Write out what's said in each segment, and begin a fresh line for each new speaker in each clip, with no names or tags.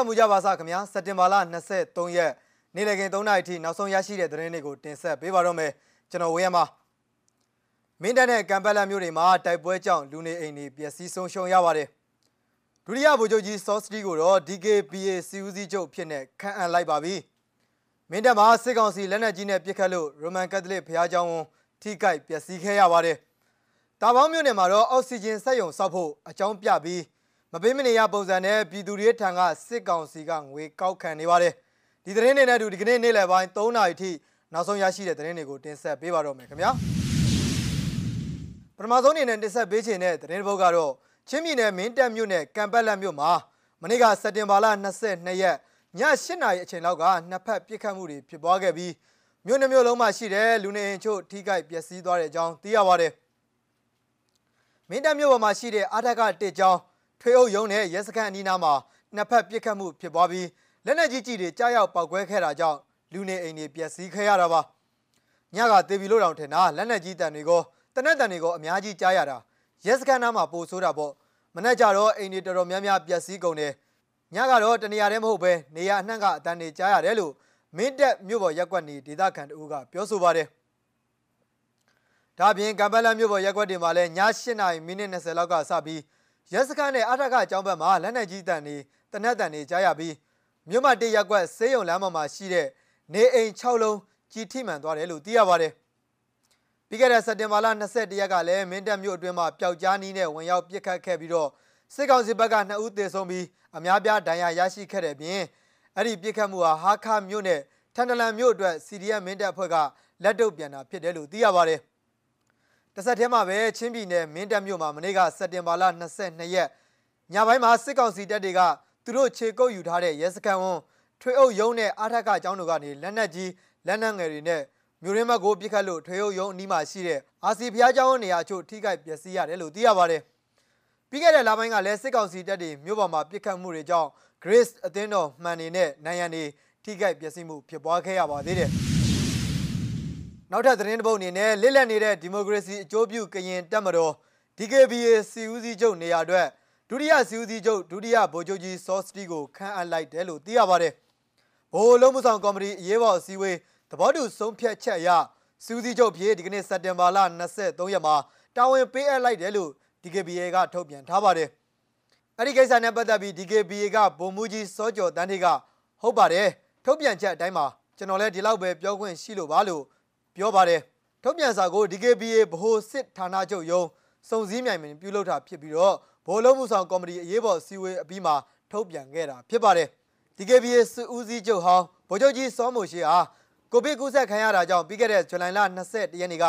တော်မူကြပါစားခင်ဗျာစက်တင်ဘာလ23ရက်နေ့လည်ခင်း3နာရီထိနောက်ဆုံးရရှိတဲ့သတင်းတွေကိုတင်ဆက်ပေးပါတော့မယ်ကျွန်တော်ဝင်းရမမင်းတပ်နဲ့ကံပက်လက်မြို့တွေမှာတိုက်ပွဲကြောင့်လူနေအိမ်တွေပျက်စီးဆုံးရှုံးရပါတယ်ဒုတိယဗိုလ်ချုပ်ကြီးစောစတီကိုတော့ DKPA စီဦးစီးချုပ်ဖြစ်နေခန့်အပ်လိုက်ပါပြီမင်းတပ်မှာစစ်ကောင်စီလက်နက်ကြီးနဲ့ပစ်ခတ်လို့ရိုမန်ကက်သလစ်ဘုရားကျောင်းဝန်ထိခိုက်ပျက်စီးခဲ့ရပါတယ်တာပေါင်းမြို့နယ်မှာတော့အောက်ဆီဂျင်စက်ရုံစောက်ဖို့အကြောင်းပြပြီး မပေးမနေရပုံစံနဲ့ပြည်သူတွေထံကစစ်ကောင်စီကငွေကောက်ခံနေပါတယ်ဒီသတင်းတွေနဲ့အတူဒီကနေ့နေ့လယ်ပိုင်း3နာရီထိနောက်ဆုံးရရှိတဲ့သတင်းတွေကိုတင်ဆက်ပေးပါတော့မယ်ခင်ဗျာပထမဆုံးအနေနဲ့တင်ဆက်ပေးချင်တဲ့သတင်းတစ်ပုဒ်ကတော့ချင်းပြည်နယ်မင်းတပ်မြို့နယ်ကံပက်လက်မြို့မှာမနေ့ကစက်တင်ဘာလ22ရက်ည8နာရီအချိန်လောက်ကနှစ်ဖက်ပြစ်ခတ်မှုတွေဖြစ်ပွားခဲ့ပြီးမြို့နယ်မြို့လုံးမှာရှိတဲ့လူနေအိမ်ချို့ထိခိုက်ပျက်စီးသွားတဲ့အကြောင်းသိရပါတယ်မင်းတပ်မြို့ပေါ်မှာရှိတဲ့အာထကတစ်ကျောင်း ထွေအုပ်ရုံးနဲ့ရဲစခန်းအနီးနားမှာနှစ်ဖက်ပစ်ခတ်မှုဖြစ်ပွားပြီးလက်နက်ကြီးကြီးတွေကြားရောက်ပောက်ကွဲခဲ့တာကြောင့်လူနေအိမ်တွေပျက်စီးခဲ့ရတာပါညကတေဗီလို့တောင်ထင်တာလက်နက်ကြီးတန်တွေကိုတနက်တန်တွေကိုအများကြီးကြားရတာရဲစခန်းနားမှာပို့ဆိုးတာပေါ့မနေ့ကျတော့အိမ်တွေတော်တော်များများပျက်စီးကုန်တယ်ညကတော့တနေရာတည်းမဟုတ်ပဲနေရာအနှံ့ကအတန်းတွေကြားရတယ်လို့မင်းတက်မြို့ပေါ်ရက်ကွက်နေဒေသခံတို့ကပြောဆိုပါတယ်ဒါပြင်ကံပက်လက်မြို့ပေါ်ရက်ကွက်တွေမှာလည်းည8:00နာရီမိနစ်20လောက်ကစပြီး ရဲစခန်းနဲ့အထက်ကအကြောင်းဘက်မှာလက်နက်ကြီးတန်တွေတနက်တန်တွေကြားရပြီးမြို့မတေးရက်ကွက်ဆေးရုံလမ်းပေါ်မှာရှိတဲ့နေအိမ်6လုံးကြီးထိမှန်သွားတယ်လို့သိရပါတယ်။ပြီးခဲ့တဲ့စက်တင်ဘာလ22ရက်ကလည်းမင်းတပ်မြို့အတွင်းမှာပျောက်ကြားနီးနဲ့ဝင်ရောက်ပစ်ခတ်ခဲ့ပြီးတော့စစ်ကောင်စီဘက်က2ဦးသေဆုံးပြီးအများပြားဒဏ်ရာရရှိခဲ့တဲ့ပြင်အဲ့ဒီပစ်ခတ်မှုဟာဟာခမြို့နဲ့ထန်တလန်မြို့အတွက် CDM မင်းတပ်အဖွဲ့ကလက်တုပ်ပြန်တာဖြစ်တယ်လို့သိရပါတယ်။ တစ်ဆက်တည်းမှာပဲချင်းပြည်နယ်မင်းတပ်မြို့မှာမနေ့ကစက်တင်ဘာလ22ရက်ညပိုင်းမှာစစ်ကောင်စီတပ်တွေကသူတို့ခြေကုပ်ယူထားတဲ့ရဲစခန်းဝန်ထွေအုပ်ရုံးနဲ့အာထက်ကကျောင်းတို့ကနေလက်နက်ကြီးလက်နက်ငယ်တွေနဲ့မြို့ရင်းဘက်ကိုပြစ်ခတ်လို့ထွေအုပ်ရုံးအနီးမှာရှိတဲ့အာစီဖျားကျောင်းနေရာချို့ထိခိုက်ပျက်စီးရတယ်လို့သိရပါတယ်။ပြီးခဲ့တဲ့လပိုင်းကလည်းစစ်ကောင်စီတပ်တွေမြို့ပေါ်မှာပြစ်ခတ်မှုတွေကြောင့် Grace အသင်းတော်မှန်နေနဲ့နိုင်ရန်တွေထိခိုက်ပျက်စီးမှုဖြစ်ပွားခဲ့ရပါသေးတယ်။ နောက်ထပ်သတင်းတစ်ပုဒ်အနေနဲ့လစ်လက်နေတဲ့ဒီမိုကရေစီအကျိုးပြုကရင်တပ်မတော် DKBA စီဦးစီးချုပ်နေရာအတွက်ဒုတိယစီဦးစီးချုပ်ဒုတိယဗိုလ်ချုပ်ကြီးစောစတီကိုခန့်အပ်လိုက်တယ်လို့သိရပါတယ်။ဗိုလ်လုံးမှုဆောင်ကော်မတီအရေးပေါ်အစည်းအဝေးသဘောတူဆုံးဖြတ်ချက်အရစီဦးစီးချုပ်ဖြစ်ဒီကနေ့စက်တင်ဘာလ23ရက်မှာတာဝန်ပေးအပ်လိုက်တယ်လို့ DKBA ကထုတ်ပြန်ထားပါတယ်။အဲ့ဒီကိစ္စနဲ့ပတ်သက်ပြီး DKBA ကဗိုလ်မှူးကြီးစောကျော်တန်းထေကဟုတ်ပါတယ်ထုတ်ပြန်ချက်အတိုင်းမှာကျွန်တော်လည်းဒီလောက်ပဲပြောခွင့်ရှိလို့ပါလို့ ပြောပါတယ်ထုတ်ပြန်စာကို DKBA ဗဟိုစစ်ဌာနချုပ်ရုံးစုံစည်းမြိုင်ပင်ပြုလုပ်တာဖြစ်ပြီးတော့ဗဟိုလုံးမှုဆောင်ကော်မတီအရေးပေါ်စီဝေးအပြီးမှာထုတ်ပြန်ခဲ့တာဖြစ်ပါတယ် DKBA စစ်ဦးစီးချုပ်ဟောင်းဗိုလ်ချုပ်ကြီးစောမိုရှိဟာကိုဗစ်ကူးစက်ခံရတာကြောင့်ပြီးခဲ့တဲ့ဇူလိုင်လ21ရက်နေ့က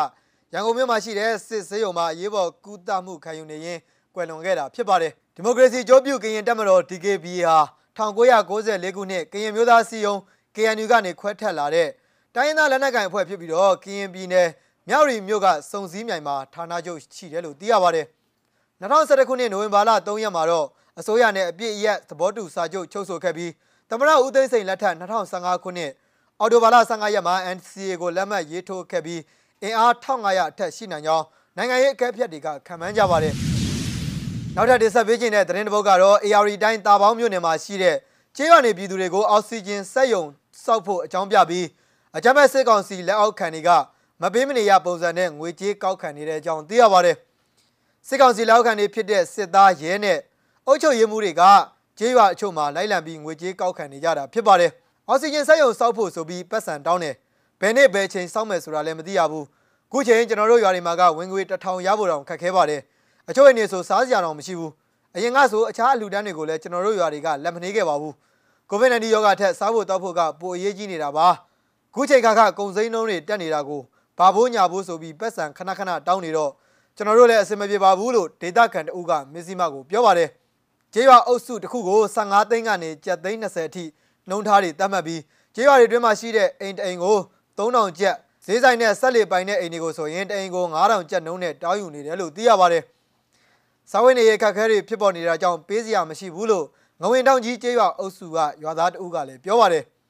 ရန်ကုန်မြို့မှာရှိတဲ့စစ်ဆေးရုံမှာအရေးပေါ်ကုသမှုခံယူနေရင်းကွယ်လွန်ခဲ့တာဖြစ်ပါတယ်ဒီမိုကရေစီကြိုးပြုကရင်တပ်မတော် DKBA ဟာ1994ခုနှစ်ကရင်မျိုးသားစီယုံ KNU ကနေခွဲထွက်လာတဲ့ တိုင်းရင်းသားလက်နက်ကိုင်အဖွဲ့ဖြစ်ပြီးတော့ကရင်ပြည်နယ်မြောက်ရီမြို့ကစုံစည်းမြိုင်မှာဌာနချုပ်ရှိတယ်လို့သိရပါတယ်။2011ခုနှစ်နိုဝင်ဘာလ3ရက်မှာတော့အစိုးရနဲ့အပြည့်အရက်သဘောတူစာချုပ်ချုပ်ဆိုခဲ့ပြီးသမရဦးသိန်းစိန်လက်ထက်2015ခုနှစ်အော်တိုဘာလ15ရက်မှာ NCA ကိုလက်မှတ်ရေးထိုးခဲ့ပြီးအင်အား1500အထက်ရှိနိုင်ကြောင်းနိုင်ငံရေးအကဲဖြတ်တွေကခံမှန်းကြပါတယ်။နောက်ထပ်တင်ဆက်ပေးခြင်းတဲ့သတင်းတစ်ပုဒ်ကတော့ AR တိုင်းတာပေါင်းမြို့နယ်မှာရှိတဲ့ကျေးရွာနေပြည်သူတွေကိုအောက်ဆီဂျင်စက်ရုံစောက်ဖို့အကြောင်းပြပြီး အကြမ်းဖက်စစ်ကောင်စီလက်အောက်ခံတွေကမပေးမနေရပုံစံနဲ့ငွေကြေးကောက်ခံနေတဲ့အကြောင်းသိရပါတယ်စစ်ကောင်စီလက်အောက်ခံတွေဖြစ်တဲ့စစ်သားရဲနဲ့အုပ်ချုပ်ရေးမှုတွေကကျေးရွာအချို့မှာလိုက်လံပြီးငွေကြေးကောက်ခံနေကြတာဖြစ်ပါတယ်အောက်ဆီဂျင်စက်ရုံစောက်ဖို့ဆိုပြီးပတ်စံတောင်းတယ်ဘယ်နေ့ဘယ်ချိန်စောက်မယ်ဆိုတာလည်းမသိရဘူးခုချိန်ကျွန်တော်တို့ရွာတွေမှာကဝင်ငွေတထောင်ရဖို့တောင်ခက်ခဲပါတယ်အချို့အနေဆိုစားစရာတောင်မရှိဘူးအရင်ကဆိုအခြားအလူတန်းတွေကိုလည်းကျွန်တော်တို့ရွာတွေကလက်မနှေးခဲ့ပါဘူးကိုဗစ် -19 ရောဂါထက်စားဖို့တောက်ဖို့ကပိုအရေးကြီးနေတာပါ ခုချိန်ခါခကုံစိမ်းနှုံးတွေတက်နေတာကိုဘာဘိုးညာဘိုးဆိုပြီးပတ်စံခဏခဏတောင်းနေတော့ကျွန်တော်တို့လည်းအဆင်မပြေပါဘူးလို့ဒေတာကန်တူကမစ္စည်းမကိုပြောပါတယ်ကျေးရွာအုပ်စုတစ်ခုကို15သိန်းကနေကျပ်သိန်း20အထိနှုံးထားတွေတတ်မှတ်ပြီးကျေးရွာတွေအတွင်းမှာရှိတဲ့အိမ်တအိမ်ကို3000ကျပ်ဈေးဆိုင်နဲ့ဆက်လေပိုင်တဲ့အိမ်တွေကိုဆိုရင်တအိမ်ကို9000ကျပ်နှုံးနဲ့တောင်းယူနေတယ်လို့သိရပါတယ်စာဝတ်နေရခက်ခဲတွေဖြစ်ပေါ်နေတာကြောင့်ပေးစရာမရှိဘူးလို့ငဝင်တောင်ကြီးကျေးရွာအုပ်စုကရွာသားတဦးကလည်းပြောပါတယ်။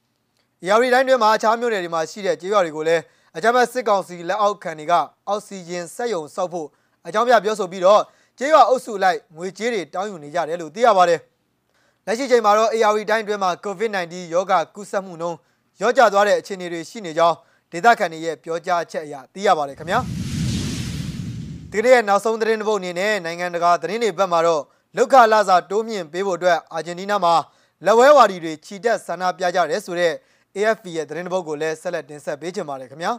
ရာရီတိုင်းတွင်မှာအခြားမြို့နယ်တွေမှာရှိတဲ့ကျေးရွာတွေကိုလည်းအကြမ်းဖက်စစ်ကောင်စီလက်အောက်ခံတွေကအောက်ဆီဂျင်စက်ရုံစောက်ဖို့အကြောင်းပြပြောဆိုပြီးတော့ကျေးရွာအုပ်စုလိုက်ငွေကြေးတွေတောင်းယူနေကြတယ်လို့သိရပါတယ်။လက်ရှိချိန်မှာတော့ ARV တိုင်းအတွင်းမှာ COVID-19 ရောဂါကူးစက်မှုနှုန်းရောကျသွားတဲ့အခြေအနေတွေရှိနေကြောင်းဒေသခံတွေရဲ့ပြောကြားချက်အရသိရပါတယ်ခင်ဗျာဒီကနေ့ရဲ့နောက်ဆုံးသတင်းတစ်ပုဒ်အနေနဲ့နိုင်ငံတကာသတင်းတွေဘက်မှာတော့လောက်ခလာစာတိုးမြင့်ပေးဖို့အတွက်အာဂျင်တီးနားမှာလက်ဝဲဝါဒီတွေခြိတက်ဆန္ဒပြကြတယ်ဆိုတော့ AFP ရဲ့သတင်းတစ်ပုဒ်ကိုလည်းဆက်လက်တင်ဆက်ပေးချင်ပါတယ်ခင်ဗျာ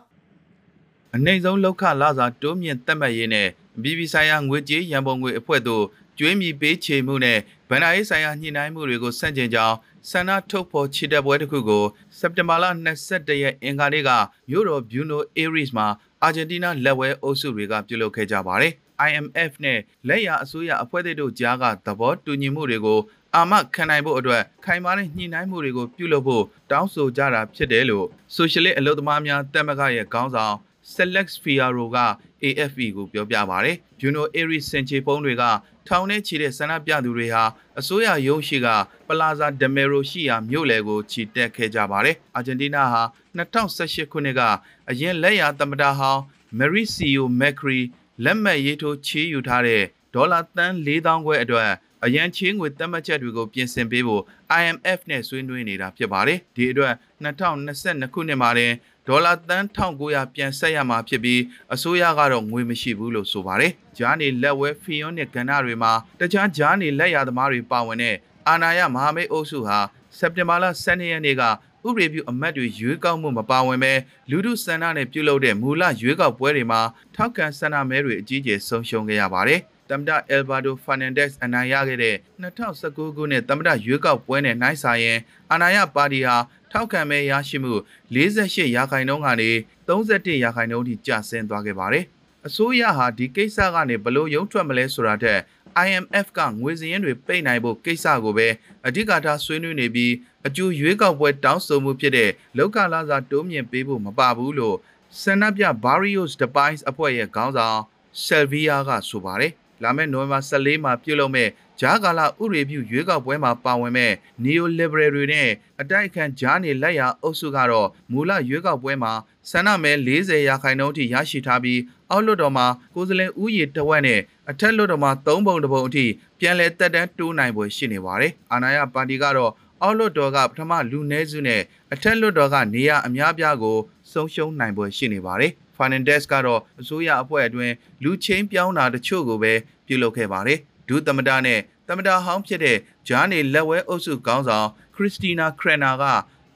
အနိုင်ဆုံးလောက်ခလာစာတိုးမြင့်တက်မှတ်ရေးနဲ့ပြည်ပဆိုင်ရာငွေကြေးရန်ပုံငွေအဖွဲ့တို့ကျွေးမြီပေးချေမှုနဲ့ဗန်နာရေးဆိုင်ရာညှိနှိုင်းမှုတွေကိုဆန့်ကျင်ကြောင်းဆန္ဒထုတ်ဖော်ချစ်တဲ့ပွဲတစ်ခုကိုစက်တင်ဘာလ22ရက်အင်္ဂါနေ့ကမြို့တော်ဘျူနိုအေရီစ်မှာအာဂျင်တီးနားလက်ဝဲအုပ်စုတွေကပြုလုပ်ခဲ့ကြပါတယ်။ IMF နဲ့လက်ရအစိုးရအဖွဲ့တွေတို့ကြားကသဘောတူညီမှုတွေကို အာမခံနိုင်ဖို့အတွက်ခိုင်မာတဲ့ညှိနှိုင်းမှုတွေကိုပြုလုပ်ဖို့တောင်းဆိုကြတာဖြစ်တယ်လို့ဆိုရှယ်လစ်အလုပ်သမားများတက်မကရဲ့ခေါင်းဆောင် Select Fiaro က AFP ကိုပြောပြပါဗျ။ Juno Aries စင်ချေပုံးတွေကထောင်ထဲချီတဲ့ဆန္ဒပြသူတွေဟာအစိုးရရုံးရှိကပလာဇာဒမေရိုရှိရာမြို့လယ်ကိုချီတက်ခဲ့ကြပါတယ်။အာဂျင်တီးနားဟာ2018ခုနှစ်ကအရင်လက်ရသမ္မတဟောင်း Mauricio Macri လက်မှတ်ရေးထိုးချေးယူထားတဲ့ဒေါ်လာသန်း4000ခွဲအတွက် အရန်ချင်းငွေတက်မှတ်ချက်တွေကိုပြင်ဆင်ပေးဖို့ IMF နဲ့ဆွေးနွေးနေတာဖြစ်ပါတယ်။ဒီအတွက်2022ခုနှစ်မှာတင်ဒေါ်လာသန်း1900ပြန်ဆက်ရမှာဖြစ်ပြီးအစိုးရကတော့ငွေမရှိဘူးလို့ဆိုပါတယ်။ဂျားနေလက်ဝဲဖီယွန်နဲ့ကဏ္ဍတွေမှာတခြားဂျားနေလက်ရသမားတွေပါဝင်တဲ့အာနာယမဟာမိတ်အုပ်စုဟာစက်တင်ဘာလ12ရက်နေ့ကဥပဒေပြုအမတ်တွေရွေးကောက်မှုမပါဝင်ပဲလူထုဆန္ဒနဲ့ပြုလုပ်တဲ့မူလရွေးကောက်ပွဲတွေမှာထောက်ခံဆန္ဒမဲတွေအကြီးအကျယ်ဆုံးရှုံးခဲ့ရပါတယ်။ သမ္မတအယ်ဘာဒိုဖာနန်ဒက်စ်အနိုင်ရခဲ့တဲ့2019ခုနှစ်သမ္မတရွေးကောက်ပွဲနဲ့နှိုင်းစာရင်အာဏာရပါတီဟာထောက်ခံမဲရရှိမှု48ရာခိုင်နှုန်းကနေ31ရာခိုင်နှုန်းထိကျဆင်းသွားခဲ့ပါတယ်။အစိုးရဟာဒီကိစ္စကနေဘလို့ရုံထွက်မလဲဆိုတာထက် IMF ကငွေစည်းရင်းတွေပိတ်နိုင်ဖို့ကိစ္စကိုပဲအဓိကထားဆွေးနွေးနေပြီးအကျိုးရွေးကောက်ပွဲတောင်းဆိုမှုဖြစ်တဲ့လောက်ကလာစာတိုးမြင့်ပေးဖို့မပါဘူးလို့ဆန္ဒပြ Barrios de Pais အဖွဲ့ရဲ့ခေါင်းဆောင် Selvia ကဆိုပါတယ်။ လာမယ့်နိုဝင်ဘာ14မှာပြုလုပ်မဲ့ဂျားကာလာဥရေပြုရွေးကောက်ပွဲမှာပါဝင်မဲ့ Neo Liberal တွေနဲ့အတိုက်အခံဂျားနေလက်ရအုပ်စုကတော့မူလရွေးကောက်ပွဲမှာဆန္ဒမဲ40ရာခိုင်နှုန်းထိရရှိထားပြီးအောက်လွှတ်တော်မှာကိုယ်စားလှယ်ဥယျာဉ်တဝက်နဲ့အထက်လွှတ်တော်မှာ3ပုံတစ်ပုံအထိပြန်လည်တက်တန်းတိုးနိုင်ပွဲရှိနေပါတယ်။အာဏာရပါတီကတော့အောက်လွှတ်တော်ကပထမလူနည်းစုနဲ့အထက်လွှတ်တော်ကနေရအများပြားကို ဆုံးရှုံးနိုင်ပွဲရှိနေပါတယ်။ Fernandez ကတော့အစိုးရအဖွဲ့အတွင်းလူချင်းပြောင်းတာတချို့ကိုပဲပြုလုပ်ခဲ့ပါတယ်။ဒုသမ္မတနဲ့သမ္မတဟောင်းဖြစ်တဲ့ဂျာနေလက်ဝဲအုပ်စုခေါင်းဆောင်ခရစ်စတီနာခရနာက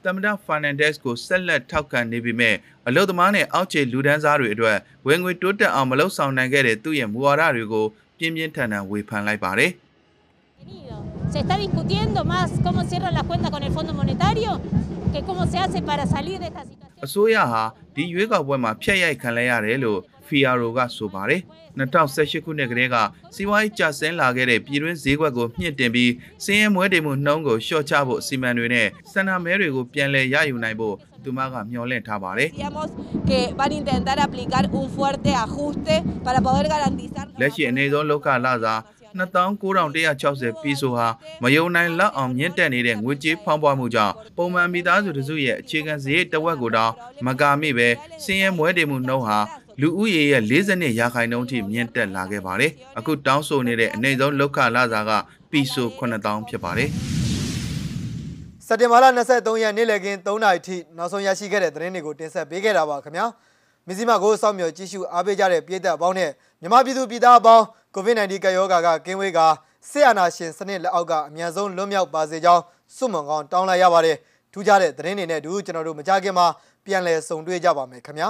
သမ္မတဖာနန်ဒက်စ်ကိုဆက်လက်ထောက်ခံနေပေမဲ့အလုသမားနဲ့အောက်ခြေလူဒန်းစားတွေအတွက်ဝင်ငွေတိုးတက်အောင်မလုပ်ဆောင်နိုင်ခဲ့တဲ့သူ့ရဲ့မူဝါဒတွေကိုပြင်းပြင်းထန်ထန်ဝေဖန်လိုက်ပါတယ်
Se está discutiendo más cómo cierran las cuentas con el Fondo Monetario que cómo se hace para salir de esta situación.
အစိုးရဟာဒီရွေးကောက်ပွဲမှာဖျက်ရိုက်ခံလိုက်ရတယ်လို့ဖီယာရိုကဆိုပါတယ်2018ခုနှစ်ကတည်းကစီးပွားရေးကျဆင်းလာခဲ့တဲ့ပြည်တွင်းဈေးကွက်ကိုမြင့်တင်ပြီးစင်းရဲမွဲတေမှုနှုန်းကိုလျှော့ချဖို့အစီအမံတွေနဲ့စန္ဒမဲတွေကိုပြန်လည်ရယူနိုင်ဖို့သူမကမျှော်လင့်ထားပါတယ်
Decíamos que van a intentar aplicar un fuerte ajuste para poder garantizar
လက်ရှိအနေဆုံးလောက်ခလာစား 2960ပြည်ဆိုဟာမယုံနိုင်လောက်အောင်မြင့်တက်နေတဲ့ငွေကြေးဖောင်းပွားမှုကြောင့်ပုံမှန်မိသားစုတစုရဲ့အခြေခံစရိတ်တစ်ဝက်ကိုတောင်မကာမိပဲစင်းရဲမွဲတေမှုနှုန်းဟာလူဦးရေရဲ့40ရာခိုင်နှုန်းထိမြင့်တက်လာခဲ့ပါတယ်။အခုတောင်းဆိုနေတဲ့အနေဆုံးလောက်ခလာစားကပီဆို9000ဖြစ်ပါတယ်။
စက်တင်ဘာလ23ရက်နေ့လည်ခင်း3နာရီထိနောက်ဆုံးရရှိခဲ့တဲ့သတင်းတွေကိုတင်ဆက်ပေးခဲ့တာပါခင်ဗျာမဇီမာကိုစောင့်မျှော်ကြည့်ရှုအားပေးကြတဲ့ပြည်သက်အပေါင်းနဲ့မြန်မာပြည်သူပြည်သားအပေါင်း COVID-19 ကရောဂါကကင်းဝေးကဆေးအာနာရှင်စနစ်လက်အောက်ကအမြန်ဆုံးလွတ်မြောက်ပါစေကြောင်းဆုမွန်ကောင်းတောင်းလိုက်ရပါတယ်ထူးခြားတဲ့သတင်းတွေနဲ့အတူကျွန်တော်တို့မကြခင်မှာပြန်လည်ဆုံတွေ့ကြပါမယ်ခင်ဗျာ